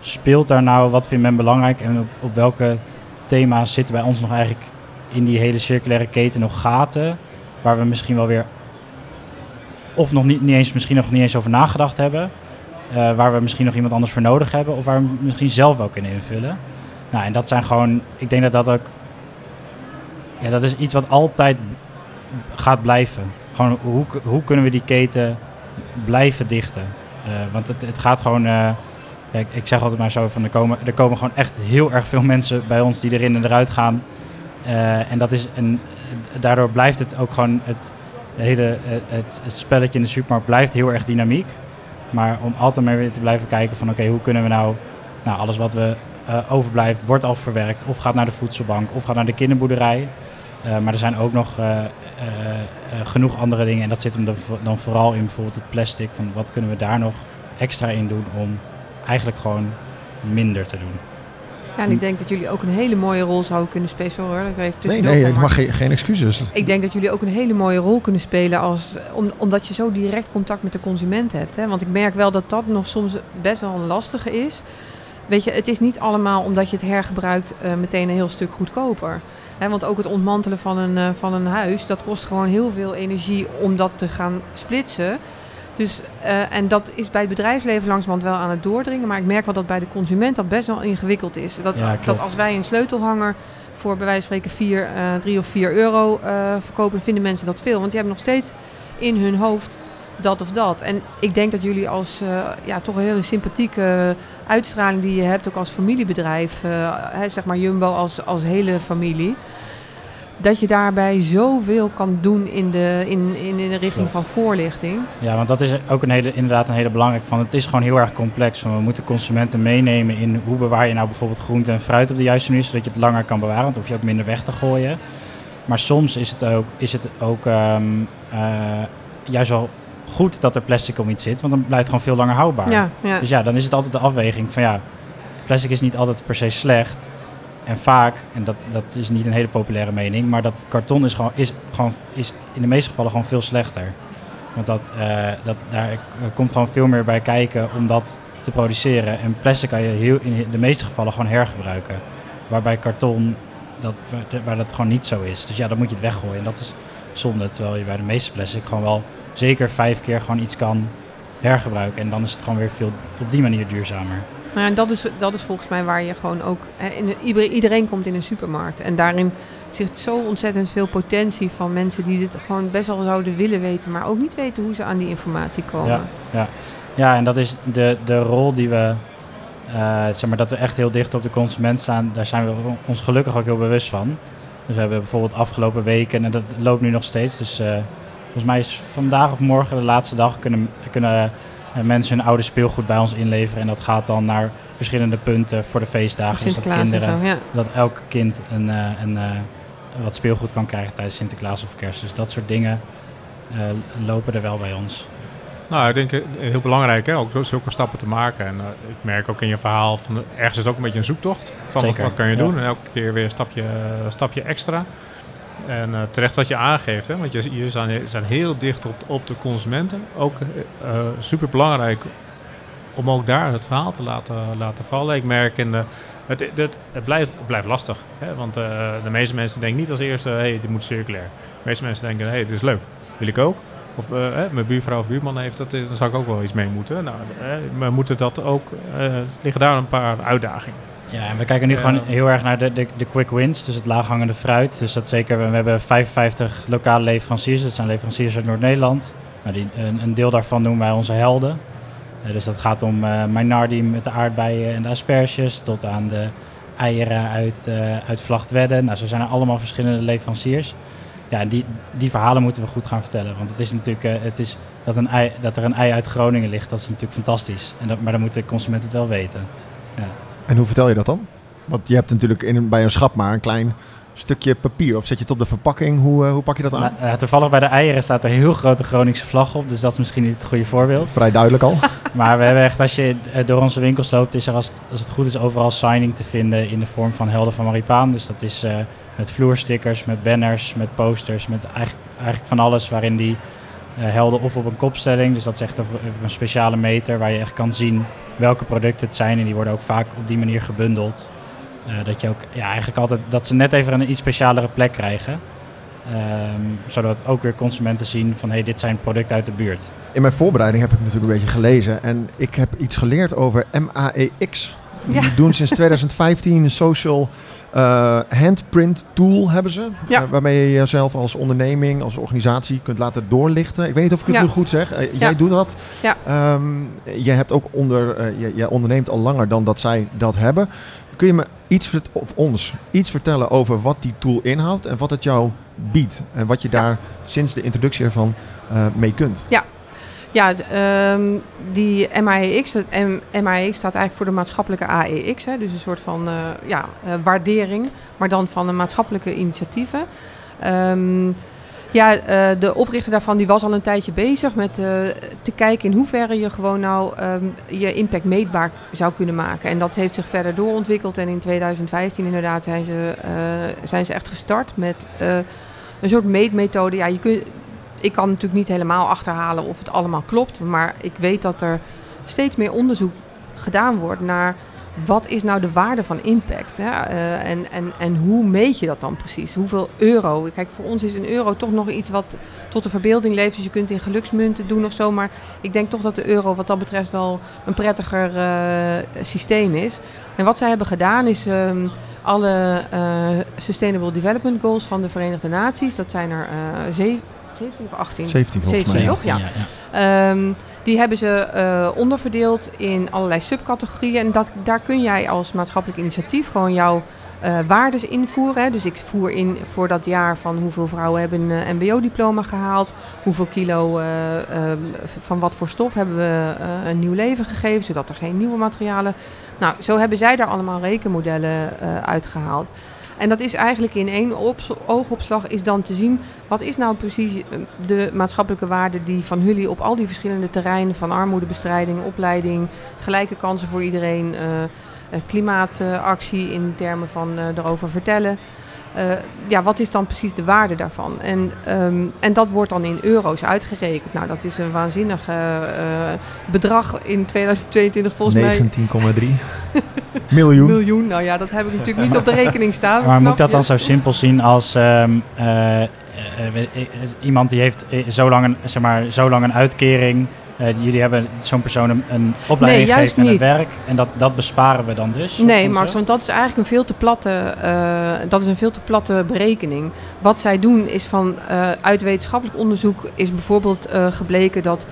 speelt daar nou? Wat vindt men belangrijk? En op, welke thema's zitten bij ons nog eigenlijk in die hele circulaire keten nog gaten? Waar we misschien wel weer of nog niet, niet eens, misschien nog niet eens over nagedacht hebben. eh, waar we misschien nog iemand anders voor nodig hebben. Of waar we misschien zelf wel kunnen invullen. Nou, en dat zijn gewoon, ik denk dat dat ook, ja, dat is iets wat altijd gaat blijven. Gewoon, hoe, hoe kunnen we die keten blijven dichten? Eh, want het, het gaat gewoon, eh, ik, zeg altijd maar zo van, er komen, er komen gewoon echt heel erg veel mensen bij ons die erin en eruit gaan. Eh, en dat is, en daardoor blijft het ook gewoon, het hele, het, het spelletje in de supermarkt blijft heel erg dynamiek. Maar om altijd maar weer te blijven kijken van, oké, hoe kunnen we nou, nou alles wat we eh, overblijft, wordt al verwerkt. Of gaat naar de voedselbank, of gaat naar de kinderboerderij. Uh, maar er zijn ook nog uh, uh, genoeg andere dingen. En dat zit hem dan, dan vooral in bijvoorbeeld het plastic. Van wat kunnen we daar nog extra in doen om eigenlijk gewoon minder te doen. Ja, en ik denk dat jullie ook een hele mooie rol zouden kunnen spelen. Sorry ik even nee, nee, helemaal geen, geen excuses. Ik denk dat jullie ook een hele mooie rol kunnen spelen als, om, omdat je zo direct contact met de consument hebt. Hè? Want ik merk wel dat dat nog soms best wel een lastige is. Weet je, het is niet allemaal omdat je het hergebruikt uh, meteen een heel stuk goedkoper. He, want ook het ontmantelen van een, uh, van een huis, dat kost gewoon heel veel energie om dat te gaan splitsen. Dus, uh, en dat is bij het bedrijfsleven langzamerhand wel aan het doordringen. Maar ik merk wel dat bij de consument dat best wel ingewikkeld is. Dat, ja, dat als wij een sleutelhanger voor bij wijze van spreken 4, uh, 3 of 4 euro verkopen, vinden mensen dat veel. Want die hebben nog steeds in hun hoofd dat of dat. En ik denk dat jullie als uh, ja, toch een hele sympathieke uitstraling die je hebt, ook als familiebedrijf, uh, hè, zeg maar Jumbo als, als hele familie, dat je daarbij zoveel kan doen in de, in, in, in de richting Klopt. van voorlichting. Ja, want dat is ook een hele, inderdaad een hele belangrijke van. Het is gewoon heel erg complex. We moeten consumenten meenemen in hoe bewaar je nou bijvoorbeeld groente en fruit op de juiste manier, zodat je het langer kan bewaren. Want hoef je ook minder weg te gooien. Maar soms is het ook, is het ook um, uh, juist wel goed dat er plastic om iets zit, want dan blijft het gewoon veel langer houdbaar. Ja, ja. Dus ja, dan is het altijd de afweging van ja, plastic is niet altijd per se slecht. En vaak, en dat, dat is niet een hele populaire mening, maar dat karton is gewoon, is gewoon is in de meeste gevallen gewoon veel slechter. Want dat, uh, dat, daar komt gewoon veel meer bij kijken om dat te produceren. En plastic kan je heel, in de meeste gevallen gewoon hergebruiken. Waarbij karton, dat, waar, waar dat gewoon niet zo is. Dus ja, dan moet je het weggooien. En dat is zonde, terwijl je bij de meeste plastic gewoon wel zeker vijf keer gewoon iets kan hergebruiken. En dan is het gewoon weer veel op die manier duurzamer. Nou, en dat is, dat is volgens mij waar je gewoon ook... In, iedereen komt in een supermarkt. En daarin zit zo ontzettend veel potentie van mensen die dit gewoon best wel zouden willen weten... maar ook niet weten hoe ze aan die informatie komen. Ja, ja. ja en dat is de, de rol die we... Uh, zeg maar dat we echt heel dicht op de consument staan. Daar zijn we ons gelukkig ook heel bewust van. Dus we hebben bijvoorbeeld afgelopen weken... en dat loopt nu nog steeds, dus... Uh, Volgens mij is vandaag of morgen de laatste dag kunnen, kunnen uh, mensen hun oude speelgoed bij ons inleveren. En dat gaat dan naar verschillende punten voor de feestdagen. Dus dat kinderen, zo, ja. dat elk kind een, uh, een, wat speelgoed kan krijgen tijdens Sinterklaas of Kerst. Dus dat soort dingen lopen er wel bij ons. Nou, ik denk heel belangrijk hè, ook zulke stappen te maken. En ik merk ook in je verhaal, van, ergens is het ook een beetje een zoektocht. Van wat, wat, kan je doen? Ja. En elke keer weer een stapje, stapje extra. En uh, terecht wat je aangeeft, hè? want je, je zijn, zijn heel dicht op, op de consumenten. Ook uh, super belangrijk om ook daar het verhaal te laten, laten vallen. Ik merk in de. Het, het, het, blijft, het blijft lastig. Hè? Want uh, de meeste mensen denken niet als eerste: hé, hey, dit moet circulair. De meeste mensen denken: hé, hey, dit is leuk. Wil ik ook. Of mijn buurvrouw of buurman heeft dat, dan zou ik ook wel iets mee moeten. Nou, we moeten dat ook. liggen daar een paar uitdagingen. Ja, en we kijken nu uh, gewoon heel erg naar de, de, de quick wins, dus het laaghangende fruit. Dus dat zeker, we hebben 55 lokale leveranciers, dat zijn leveranciers uit Noord-Nederland. Nou, die, een, een, deel daarvan noemen wij onze helden. Uh, dus dat gaat om uh, Mainardi met de aardbeien en de asperges, tot aan de eieren uit, uh, uit Vlachtwedde. Nou, zo zijn er allemaal verschillende leveranciers. Ja, die, die verhalen moeten we goed gaan vertellen. Want het is natuurlijk, het is dat, een dat er een ei uit Groningen ligt, dat is natuurlijk fantastisch. En dat, maar dan moet de consument het wel weten. Ja. En hoe vertel je dat dan? Want je hebt natuurlijk in, bij een schap maar een klein stukje papier. Of zet je het op de verpakking? Hoe, uh, hoe pak je dat aan? Nou, uh, toevallig bij de eieren staat er een heel grote Groningse vlag op. Dus dat is misschien niet het goede voorbeeld. Vrij duidelijk al. (laughs) maar we hebben echt, als je uh, door onze winkels loopt, is er als, als het goed is overal signing te vinden in de vorm van Helden van Maripaan. Dus dat is met vloerstickers, met banners, met posters, met eigenlijk, eigenlijk van alles waarin die helden of op een kopstelling. Dus dat is echt een, een speciale meter waar je echt kan zien welke producten het zijn. En die worden ook vaak op die manier gebundeld. Eh, dat je ook ja, eigenlijk altijd dat ze net even een iets specialere plek krijgen. Ehm, zodat ook weer consumenten zien van hey, dit zijn producten uit de buurt. In mijn voorbereiding heb ik natuurlijk een beetje gelezen en ik heb iets geleerd over MAEX. Die Ja. doen sinds 2015 een social eh, handprint tool hebben ze. Ja. eh, waarmee je jezelf als onderneming, als organisatie kunt laten doorlichten. Ik weet niet of ik het Ja. nu goed zeg. Jij doet dat. Ja. Ehm, jij hebt ook onder, jij, jij onderneemt al langer dan dat zij dat hebben. Kun je me iets of ons iets vertellen over wat die tool inhoudt en wat het jou biedt en wat je Ja. daar sinds de introductie ervan eh, mee kunt? Ja, het, ehm, die MAEX, dat MAEX staat eigenlijk voor de maatschappelijke AEX. Hè, dus een soort van eh, ja, eh, waardering, maar dan van de maatschappelijke initiatieven. Ehm, ja, eh, de oprichter daarvan die was al een tijdje bezig met eh, te kijken in hoeverre je gewoon nou ehm, je impact meetbaar zou kunnen maken. En dat heeft zich verder doorontwikkeld. En in 2015 inderdaad zijn ze, eh, zijn ze echt gestart met een soort meetmethode. Ja, je kunt, ik kan natuurlijk niet helemaal achterhalen of het allemaal klopt. Maar ik weet dat er steeds meer onderzoek gedaan wordt naar wat is nou de waarde van impact? Hè? Eh, en, en, en hoe meet je dat dan precies? Hoeveel euro? Kijk, voor ons is een euro toch nog iets wat tot de verbeelding leeft. Dus je kunt in geluksmunten doen of zo. Maar ik denk toch dat de euro wat dat betreft wel een prettiger eh, systeem is. En wat zij hebben gedaan is ehm, alle eh, Sustainable Development Goals van de Verenigde Naties. Dat zijn er eh, zeven, 17 of 18. 17 volgens 17, mij. toch? Ja. ja. Ehm, die hebben ze eh, onderverdeeld in allerlei subcategorieën. En dat, daar kun jij als maatschappelijk initiatief gewoon jouw eh waardes invoeren. Dus ik voer in voor dat jaar van hoeveel vrouwen hebben een eh, mbo-diploma gehaald. Hoeveel kilo eh, ehm, van wat voor stof hebben we een nieuw leven gegeven. Zodat er geen nieuwe materialen... Nou, zo hebben zij daar allemaal rekenmodellen eh, uitgehaald. En dat is eigenlijk in één ops- oogopslag is dan te zien... wat is nou precies eh, de maatschappelijke waarde die van jullie op al die verschillende terreinen... van armoedebestrijding, opleiding, gelijke kansen voor iedereen... eh, eh, klimaatactie in termen van erover vertellen... Eh, ja, wat is dan precies de waarde daarvan? En, ehm, en dat wordt dan in euro's uitgerekend. Nou, dat is een waanzinnig eh, eh, bedrag in 2022 volgens mij. 19,3 (laughs) miljoen. Miljoen, nou ja, dat heb ik natuurlijk niet op de rekening staan. Maar moet ik dat je? dan zo simpel zien als ehm, eh, eh, eh, iemand die heeft zo lang een, zeg maar, zo lang een uitkering. Eh, jullie hebben zo'n persoon een, een opleiding Nee, gegeven en een werk. En dat, dat besparen we dan dus? Nee, Max, want dat is eigenlijk een veel te platte, eh, dat is een veel te platte berekening. Wat zij doen is van eh, uit wetenschappelijk onderzoek is bijvoorbeeld gebleken dat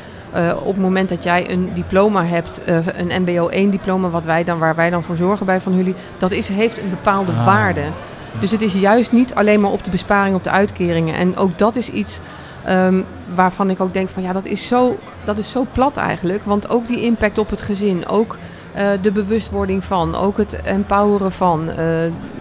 op het moment dat jij een diploma hebt, een MBO 1 diploma, wat wij dan, waar wij dan voor zorgen bij van jullie, dat is, heeft een bepaalde Ah. waarde. Dus het is juist niet alleen maar op de besparing op de uitkeringen. En ook dat is iets ehm, waarvan ik ook denk van ja, dat is, zo, dat is zo plat eigenlijk. Want ook die impact op het gezin, ook eh, de bewustwording van, ook het empoweren van, eh,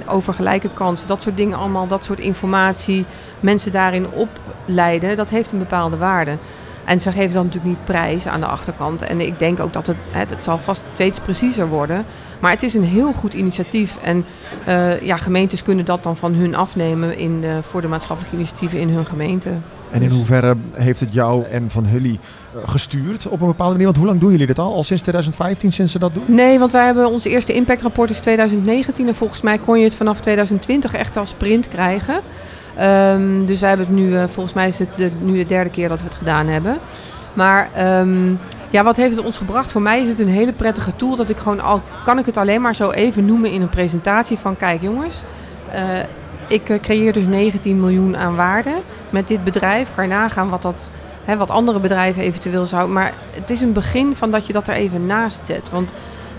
over gelijke kansen, dat soort dingen allemaal, dat soort informatie, mensen daarin opleiden, dat heeft een bepaalde waarde. En ze geven dat natuurlijk niet prijs aan de achterkant. En ik denk ook dat het, het zal vast steeds preciezer worden. Maar het is een heel goed initiatief. En eh, ja, gemeentes kunnen dat dan van hun afnemen in, voor de maatschappelijke initiatieven in hun gemeente. En in hoeverre heeft het jou en van jullie eh, gestuurd op een bepaalde manier? Want hoe lang doen jullie dit al? Al sinds 2015 sinds ze dat doen? Nee, want wij hebben ons eerste impactrapport is 2019. En volgens mij kon je het vanaf 2020 echt als print krijgen. Ehm, dus wij hebben het nu, eh, volgens mij is het de, nu de derde keer dat we het gedaan hebben. Maar ehm, ja, wat heeft het ons gebracht? Voor mij is het een hele prettige tool dat ik gewoon al, kan ik het alleen maar zo even noemen in een presentatie van kijk jongens, eh, ik eh, creëer dus 19 miljoen aan waarde met dit bedrijf. Kan je nagaan wat dat, wat andere bedrijven eventueel zouden. Maar het is een begin van dat je dat er even naast zet. Want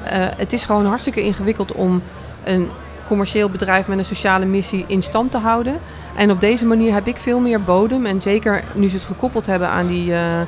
eh, het is gewoon hartstikke ingewikkeld om een commercieel bedrijf met een sociale missie in stand te houden. En op deze manier heb ik veel meer bodem. En zeker nu ze het gekoppeld hebben aan die eh,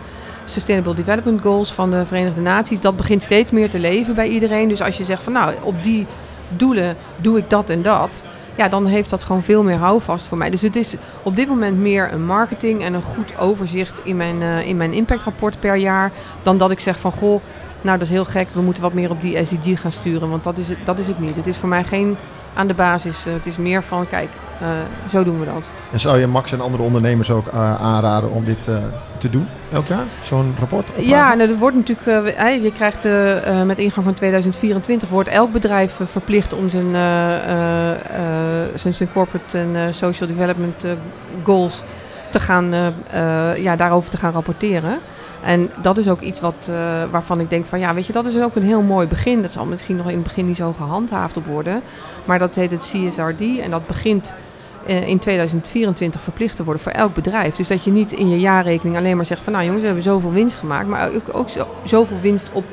Sustainable Development Goals van de Verenigde Naties, dat begint steeds meer te leven bij iedereen. Dus als je zegt van nou, op die doelen doe ik dat en dat. Ja, dan heeft dat gewoon veel meer houvast voor mij. Dus het is op dit moment meer een marketing en een goed overzicht in mijn, eh, in mijn impactrapport per jaar. Dan dat ik zeg van goh, nou dat is heel gek, we moeten wat meer op die SDG gaan sturen. Want dat is het, dat is het niet. Het is voor mij geen aan de basis. eh, het is meer van, kijk, eh, zo doen we dat. En zou je Max en andere ondernemers ook eh, aanraden om dit eh, te doen elk jaar? Zo'n rapport? Ja, nou, er wordt natuurlijk, je krijgt met ingang van 2024 wordt elk bedrijf verplicht om zijn, eh, eh, eh, zijn, zijn corporate en social development goals te gaan, ja, daarover te gaan rapporteren. En dat is ook iets wat, eh, waarvan ik denk van ja, weet je, dat is ook een heel mooi begin. Dat zal misschien nog in het begin niet zo gehandhaafd op worden. Maar dat heet het CSRD en dat begint eh, in 2024 verplicht te worden voor elk bedrijf. Dus dat je niet in je jaarrekening alleen maar zegt van nou jongens, we hebben zoveel winst gemaakt, maar ook, ook zo, zoveel winst op,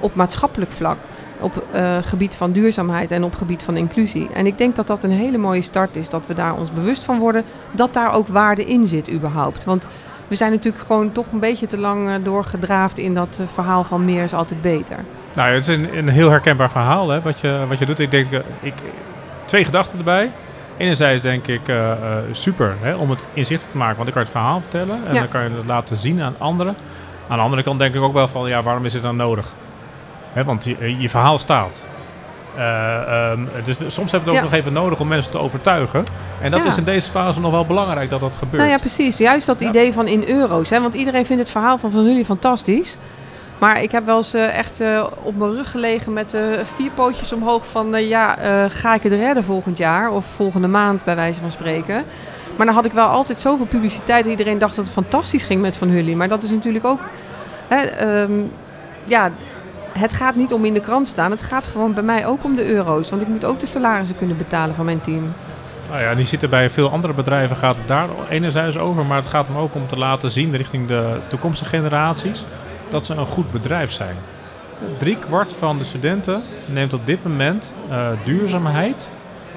op maatschappelijk vlak. Op eh, gebied van duurzaamheid en op gebied van inclusie. En ik denk dat dat een hele mooie start is. Dat we daar ons bewust van worden dat daar ook waarde in zit überhaupt. Want we zijn natuurlijk gewoon toch een beetje te lang eh, doorgedraafd in dat eh, verhaal van meer is altijd beter. Nou, het is een, een heel herkenbaar verhaal hè, wat, je, wat je doet. Ik denk, eh, ik, twee gedachten erbij. Enerzijds denk ik super hè, om het inzichtelijk te maken, want ik kan het verhaal vertellen en Ja. dan kan je het laten zien aan anderen. Aan de andere kant denk ik ook wel van, ja, waarom is het dan nodig? Hè, want je, je verhaal staat. Eh, ehm, dus soms heb je het ook Ja. nog even nodig om mensen te overtuigen. En dat Ja. is in deze fase nog wel belangrijk dat dat gebeurt. Nou ja, precies. Juist dat Ja. idee van in euro's. Hè? Want iedereen vindt het verhaal van Van jullie fantastisch. Maar ik heb wel eens eh, echt eh, op mijn rug gelegen met vier pootjes omhoog van... ja, ga ik het redden volgend jaar? Of volgende maand, bij wijze van spreken. Maar dan had ik wel altijd zoveel publiciteit... iedereen dacht dat het fantastisch ging met Van Hully. Maar dat is natuurlijk ook... Hè, ehm, ja, het gaat niet om in de krant staan. Het gaat gewoon bij mij ook om de euro's. Want ik moet ook de salarissen kunnen betalen van mijn team. Nou ja, die zitten bij veel andere bedrijven gaat het daar enerzijds over, maar het gaat hem ook om te laten zien richting de toekomstige generaties dat ze een goed bedrijf zijn. Drie kwart van de studenten neemt op dit moment eh, duurzaamheid,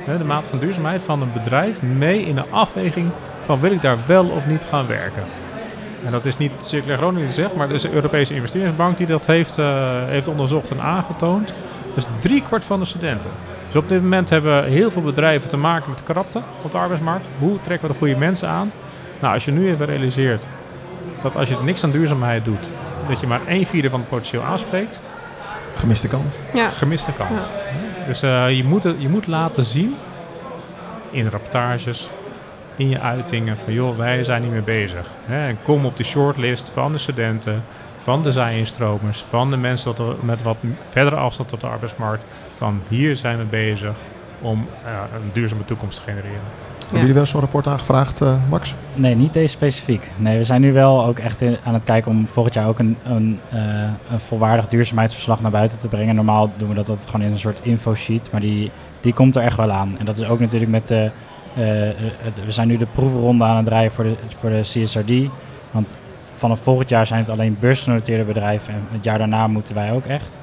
de mate van duurzaamheid van een bedrijf mee in de afweging van wil ik daar wel of niet gaan werken. En dat is niet Circulair Groningen die zegt, maar het is de Europese investeringsbank die dat heeft, eh, heeft onderzocht en aangetoond. Dus drie kwart van de studenten. Dus op dit moment hebben heel veel bedrijven te maken met krapte op de arbeidsmarkt. Hoe trekken we de goede mensen aan? Nou, als je nu even realiseert dat als je niks aan duurzaamheid doet, dat je maar een vierde van het potentieel aanspreekt, Gemiste kans. Ja. gemiste kans. Dus eh, je, moet het, je moet laten zien in rapportages, in je uitingen van joh, wij zijn niet meer bezig. Hè? En kom op de shortlist van de studenten, van de zij-instromers, van de mensen tot met wat verdere afstand tot de arbeidsmarkt. Van hier zijn we bezig om eh, een duurzame toekomst te genereren. Hebben jullie wel zo'n rapport aangevraagd, eh, Max? Nee, niet deze specifiek. Nee, we zijn nu wel ook echt in- aan het kijken om volgend jaar ook een, een, eh, een volwaardig duurzaamheidsverslag naar buiten te brengen. Normaal doen we dat altijd gewoon in een soort infosheet, maar die, die komt er echt wel aan. En dat is ook natuurlijk met de... eh, eh, we zijn nu de proefronde aan het draaien voor de, voor de CSRD. Want vanaf volgend jaar zijn het alleen beursgenoteerde bedrijven en het jaar daarna moeten wij ook echt.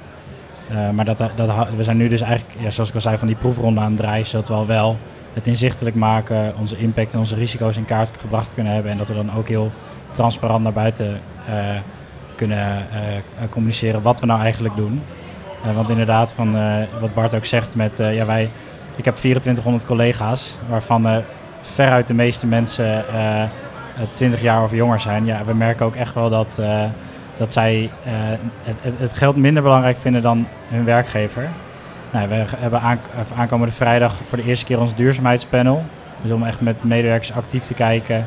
Eh, maar dat, dat, we zijn nu dus eigenlijk, ja, zoals ik al zei, van die proefronde aan het draaien, zodat we al wel het inzichtelijk maken, onze impact en onze risico's in kaart gebracht kunnen hebben. En dat we dan ook heel transparant naar buiten kunnen communiceren wat we nou eigenlijk doen. Want inderdaad, van, wat Bart ook zegt met, ja, wij, ik heb 2400 collega's, waarvan eh, veruit de meeste mensen eh, eh, 20 jaar of jonger zijn. Ja, we merken ook echt wel dat, eh, dat zij eh, het, het, geld minder belangrijk vinden dan hun werkgever. Nou, we hebben aan, of aankomende vrijdag voor de eerste keer ons duurzaamheidspanel. Dus om echt met medewerkers actief te kijken.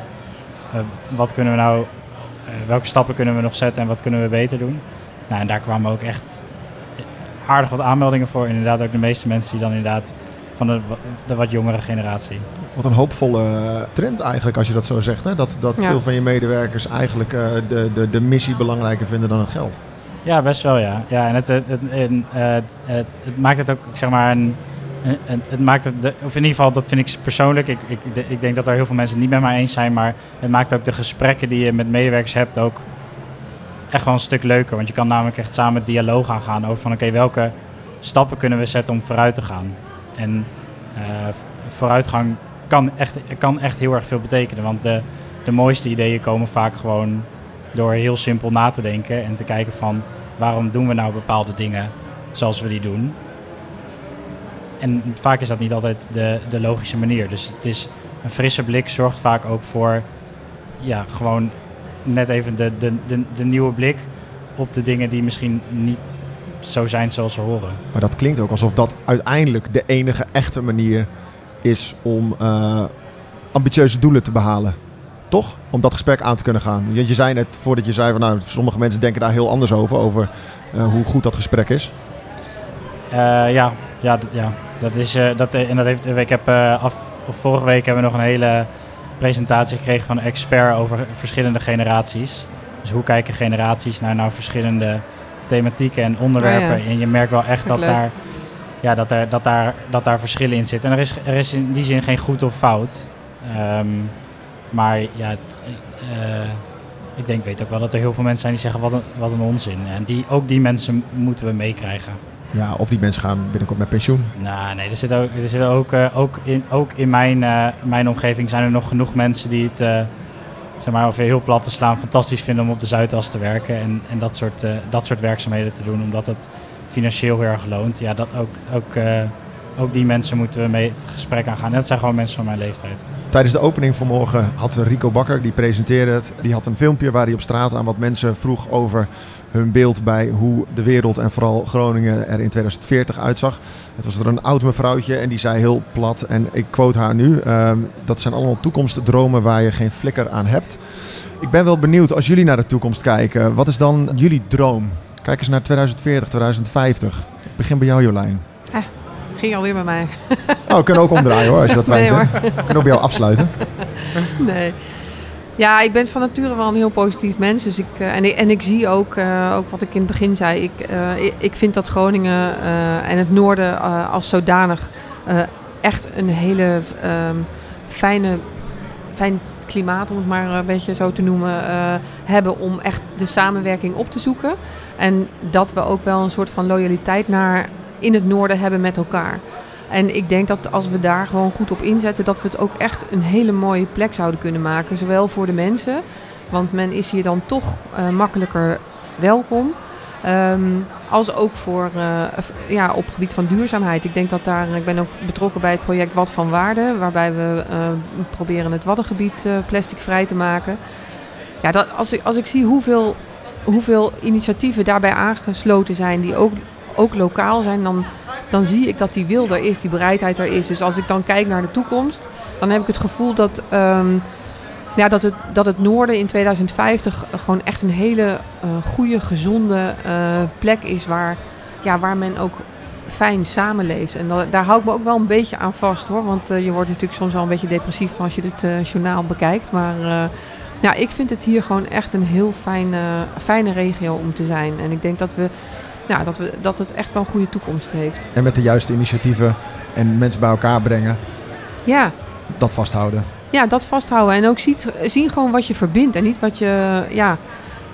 eh, wat kunnen we nou, eh, welke stappen kunnen we nog zetten en wat kunnen we beter doen. Nou, en daar kwamen ook echt aardig wat aanmeldingen voor. Inderdaad ook de meeste mensen die dan inderdaad van de, wa- de wat jongere generatie. Wat een hoopvolle eh, trend eigenlijk, als je dat zo zegt. Hè? Dat, dat Ja. veel van je medewerkers eigenlijk eh, de, de, de missie belangrijker vinden dan het geld. Ja, best wel ja. ja en het, het, het, en, eh, het, het, het maakt het ook, zeg maar, een, een- het, maakt het, de- of in ieder geval, dat vind ik persoonlijk, ik, ik, de- ik denk dat er heel veel mensen het niet met mij eens zijn, maar het maakt ook de gesprekken die je met medewerkers hebt ook echt wel een stuk leuker. Want je kan namelijk echt samen het dialoog aangaan over van, oké, welke stappen kunnen we zetten om vooruit te gaan? En eh, vooruitgang kan echt, kan echt heel erg veel betekenen, want de, de mooiste ideeën komen vaak gewoon door heel simpel na te denken en te kijken van waarom doen we nou bepaalde dingen zoals we die doen. En vaak is dat niet altijd de, de logische manier. Dus het is een frisse blik zorgt vaak ook voor ja, gewoon net even de, de, de, de nieuwe blik op de dingen die misschien niet zo zijn zoals ze horen. Maar dat klinkt ook alsof dat uiteindelijk de enige echte manier is om eh, ambitieuze doelen te behalen. Toch? Om dat gesprek aan te kunnen gaan. Je, je zei net voordat je zei van nou, sommige mensen denken daar heel anders over, over eh, hoe goed dat gesprek is. Eh, ja, ja, dat- ja, dat is, dat, en dat heeft, ik heb af, of vorige week hebben we nog een hele presentatie gekregen van een expert over verschillende generaties. Dus hoe kijken generaties naar, naar verschillende thematieken en onderwerpen. Oh ja. En je merkt wel echt dat daar, ja, dat, er, dat, daar, dat daar verschillen in zitten. En er is, er is in die zin geen goed of fout. Ehm, maar ja, eh, ik denk, weet ook wel dat er heel veel mensen zijn die zeggen wat een, wat een onzin. En die, ook die mensen moeten we meekrijgen. Ja, of die mensen gaan binnenkort met pensioen. Nou, nee, er zitten ook, er zitten ook, eh, ook, in, ook in mijn, eh, mijn omgeving zijn er nog genoeg mensen die het, eh, zeg maar, heel plat te slaan, fantastisch vinden om op de Zuidas te werken en, en dat, soort, eh, dat soort werkzaamheden te doen, omdat het financieel heel erg loont. Ja, dat ook, ook, eh, ook die mensen moeten we mee het gesprek aangaan. En dat zijn gewoon mensen van mijn leeftijd. Tijdens de opening vanmorgen had Rico Bakker, die presenteerde het, die had een filmpje waar hij op straat aan wat mensen vroeg over hun beeld bij hoe de wereld en vooral Groningen er in 2040 uitzag. Het was er een oud mevrouwtje en die zei heel plat, en ik quote haar nu, ehm, dat zijn allemaal toekomstdromen waar je geen flikker aan hebt. Ik ben wel benieuwd, als jullie naar de toekomst kijken, wat is dan jullie droom? Kijk eens naar 2040, 2050. Ik begin bij jou Jolijn. Ging alweer bij mij. Oh, we kunnen ook omdraaien hoor, als je dat Nee. We kunnen ook bij jou afsluiten. Nee. Ja, ik ben van nature wel een heel positief mens. Dus ik, eh, en, ik, en ik zie ook, eh, ook wat ik in het begin zei. Ik, eh, ik, vind dat Groningen en het noorden als zodanig echt een hele ehm, fijne, fijn klimaat, om het maar een beetje zo te noemen, hebben om echt de samenwerking op te zoeken. En dat we ook wel een soort van loyaliteit naar in het noorden hebben met elkaar. En ik denk dat als we daar gewoon goed op inzetten, dat we het ook echt een hele mooie plek zouden kunnen maken. Zowel voor de mensen, want men is hier dan toch eh, makkelijker welkom. ehm, als ook voor, eh, ja, op gebied van duurzaamheid. Ik denk dat daar, ik ben ook betrokken bij het project Wat van Waarde, waarbij we eh, proberen het Waddengebied plasticvrij te maken. Ja, dat, als, ik, als ik zie hoeveel, hoeveel initiatieven daarbij aangesloten zijn, die ook, ook lokaal zijn, dan, dan zie ik dat die wil er is, die bereidheid er is. Dus als ik dan kijk naar de toekomst, dan heb ik het gevoel dat, ehm, ja, dat, het, dat het noorden in 2050 gewoon echt een hele eh, goede, gezonde eh, plek is waar, ja, waar men ook fijn samenleeft. En da- daar hou ik me ook wel een beetje aan vast hoor. Want eh, je wordt natuurlijk soms wel een beetje depressief als je dit journaal bekijkt. Maar ja, ik vind het hier gewoon echt een heel fijne, fijne regio om te zijn. En ik denk dat, we, ja, dat, we, dat het echt wel een goede toekomst heeft. En met de juiste initiatieven en mensen bij elkaar brengen, Ja, dat vasthouden. ja dat vasthouden. En ook ziet, zien gewoon wat je verbindt en niet wat je, ja,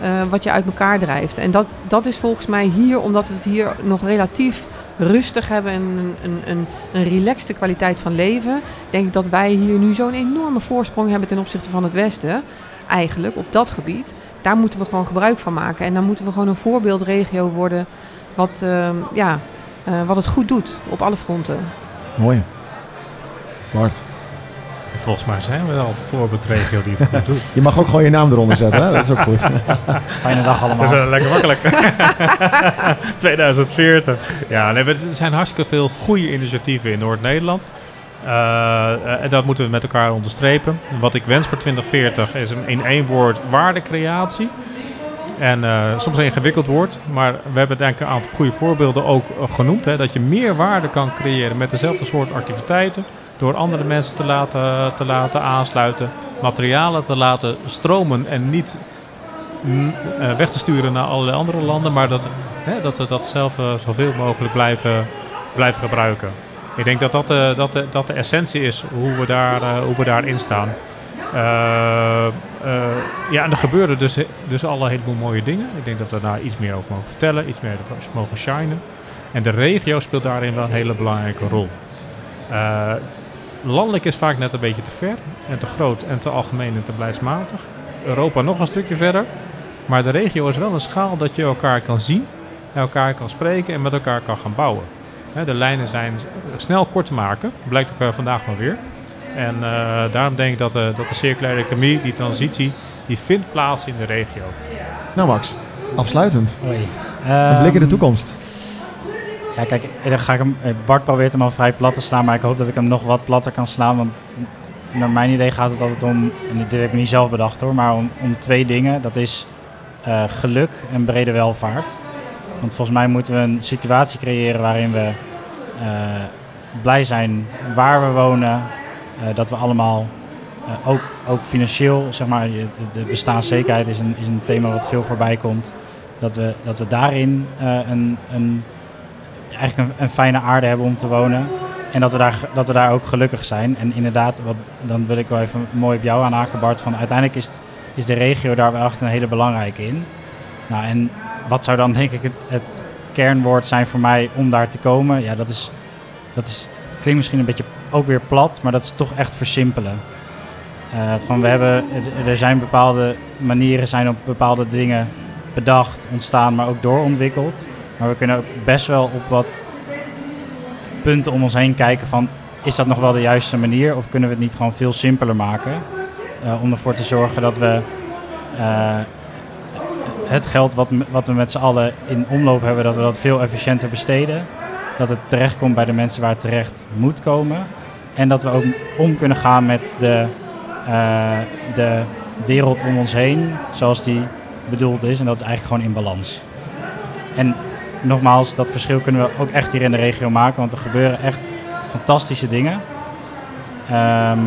eh, wat je uit elkaar drijft. En dat, dat is volgens mij hier, omdat we het hier nog relatief rustig hebben en een, een, een, een relaxte kwaliteit van leven, denk ik dat wij hier nu zo'n enorme voorsprong hebben ten opzichte van het Westen. Eigenlijk op dat gebied. Daar moeten we gewoon gebruik van maken. En dan moeten we gewoon een voorbeeldregio worden wat, eh, ja, eh, wat het goed doet op alle fronten. Mooi. Bart. Volgens mij zijn we al de voorbeeldregio die het goed doet. (laughs) Je mag ook gewoon je naam eronder zetten, hè? dat is ook goed. (laughs) Fijne dag allemaal. Dat is lekker makkelijk. (laughs) 2040. Ja, nee, er zijn hartstikke veel goede initiatieven in Noord-Nederland. Eh, en dat moeten we met elkaar onderstrepen. Wat ik wens voor 2040 is in één woord waardecreatie. En eh, soms een ingewikkeld woord, maar we hebben denk ik een aantal goede voorbeelden ook eh, genoemd. Hè, dat je meer waarde kan creëren met dezelfde soort activiteiten. Door andere mensen te laten, te laten aansluiten, materialen te laten stromen en niet mm, weg te sturen naar allerlei andere landen, maar dat, hè, dat we dat zelf zoveel mogelijk blijven, blijven gebruiken. Ik denk dat dat, de dat, de dat de essentie is hoe we, daar, eh, hoe we daarin staan. Eh, eh, ja, en er gebeuren dus, dus alle heleboel mooie dingen. Ik denk dat we daar iets meer over mogen vertellen, iets meer over mogen shinen. En de regio speelt daarin wel een hele belangrijke rol. Eh, landelijk is vaak net een beetje te ver en te groot en te algemeen en te beleidsmatig. Europa nog een stukje verder. Maar de regio is wel een schaal dat je elkaar kan zien, elkaar kan spreken en met elkaar kan gaan bouwen. Hè, de lijnen zijn snel kort te maken, blijkt ook eh, vandaag maar weer. En eh, daarom denk ik dat, de dat de circulaire economie, die transitie, die vindt plaats in de regio. Nou Max, afsluitend. Oei. Een blik in de Ehm, toekomst. Ja, kijk, dan ga ik hem, eh, Bart probeert hem al vrij plat te slaan, maar ik hoop dat ik hem nog wat platter kan slaan. Want naar mijn idee gaat het altijd om, en dit heb ik niet zelf bedacht hoor, maar om, om twee dingen. Dat is eh, geluk en brede welvaart. Want volgens mij moeten we een situatie creëren waarin we eh, blij zijn waar we wonen. eh, dat we allemaal, eh, ook, ook financieel, zeg maar, de bestaanszekerheid is een, is een thema wat veel voorbij komt. Dat we, dat we daarin een, een, eigenlijk een, fijne aarde hebben om te wonen. En dat we, daar, dat we daar ook gelukkig zijn. En inderdaad, wat, dan wil ik wel even mooi op jou aanhaken, Bart. Van uiteindelijk is, is de regio daar wel echt een hele belangrijke in. Nou, en wat zou dan denk ik het, het kernwoord zijn voor mij om daar te komen? Ja, dat is, dat is, klinkt misschien een beetje ook weer plat, maar dat is toch echt versimpelen. Eh, van we hebben, er- er zijn bepaalde manieren, zijn op bepaalde dingen bedacht, ontstaan, maar ook doorontwikkeld. Maar we kunnen ook best wel op wat punten om ons heen kijken van... is dat nog wel de juiste manier of kunnen we het niet gewoon veel simpeler maken? Eh, om ervoor te zorgen dat we eh, het geld wat, wat we met z'n allen in omloop hebben... dat we dat veel efficiënter besteden. Dat het terechtkomt bij de mensen waar het terecht moet komen. En dat we ook om kunnen gaan met de, eh, de wereld om ons heen zoals die bedoeld is. En dat is eigenlijk gewoon in balans. En nogmaals, dat verschil kunnen we ook echt hier in de regio maken, want er gebeuren echt fantastische dingen. Ehm,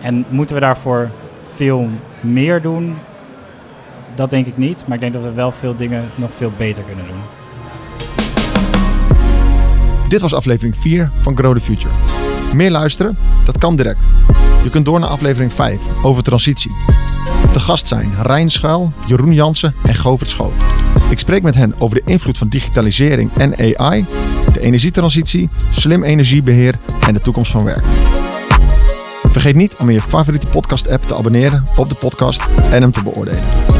en moeten we daarvoor veel meer doen? Dat denk ik niet, maar ik denk dat we wel veel dingen nog veel beter kunnen doen. Dit was aflevering 4 van Grow Future. Meer luisteren? Dat kan direct. Je kunt door naar aflevering 5 over transitie. De gast zijn Rijn Schuil, Jeroen Jansen en Govert Schoof. Ik spreek met hen over de invloed van digitalisering en AI, de energietransitie, slim energiebeheer en de toekomst van werk. Vergeet niet om in je favoriete podcast-app te abonneren op de podcast en hem te beoordelen.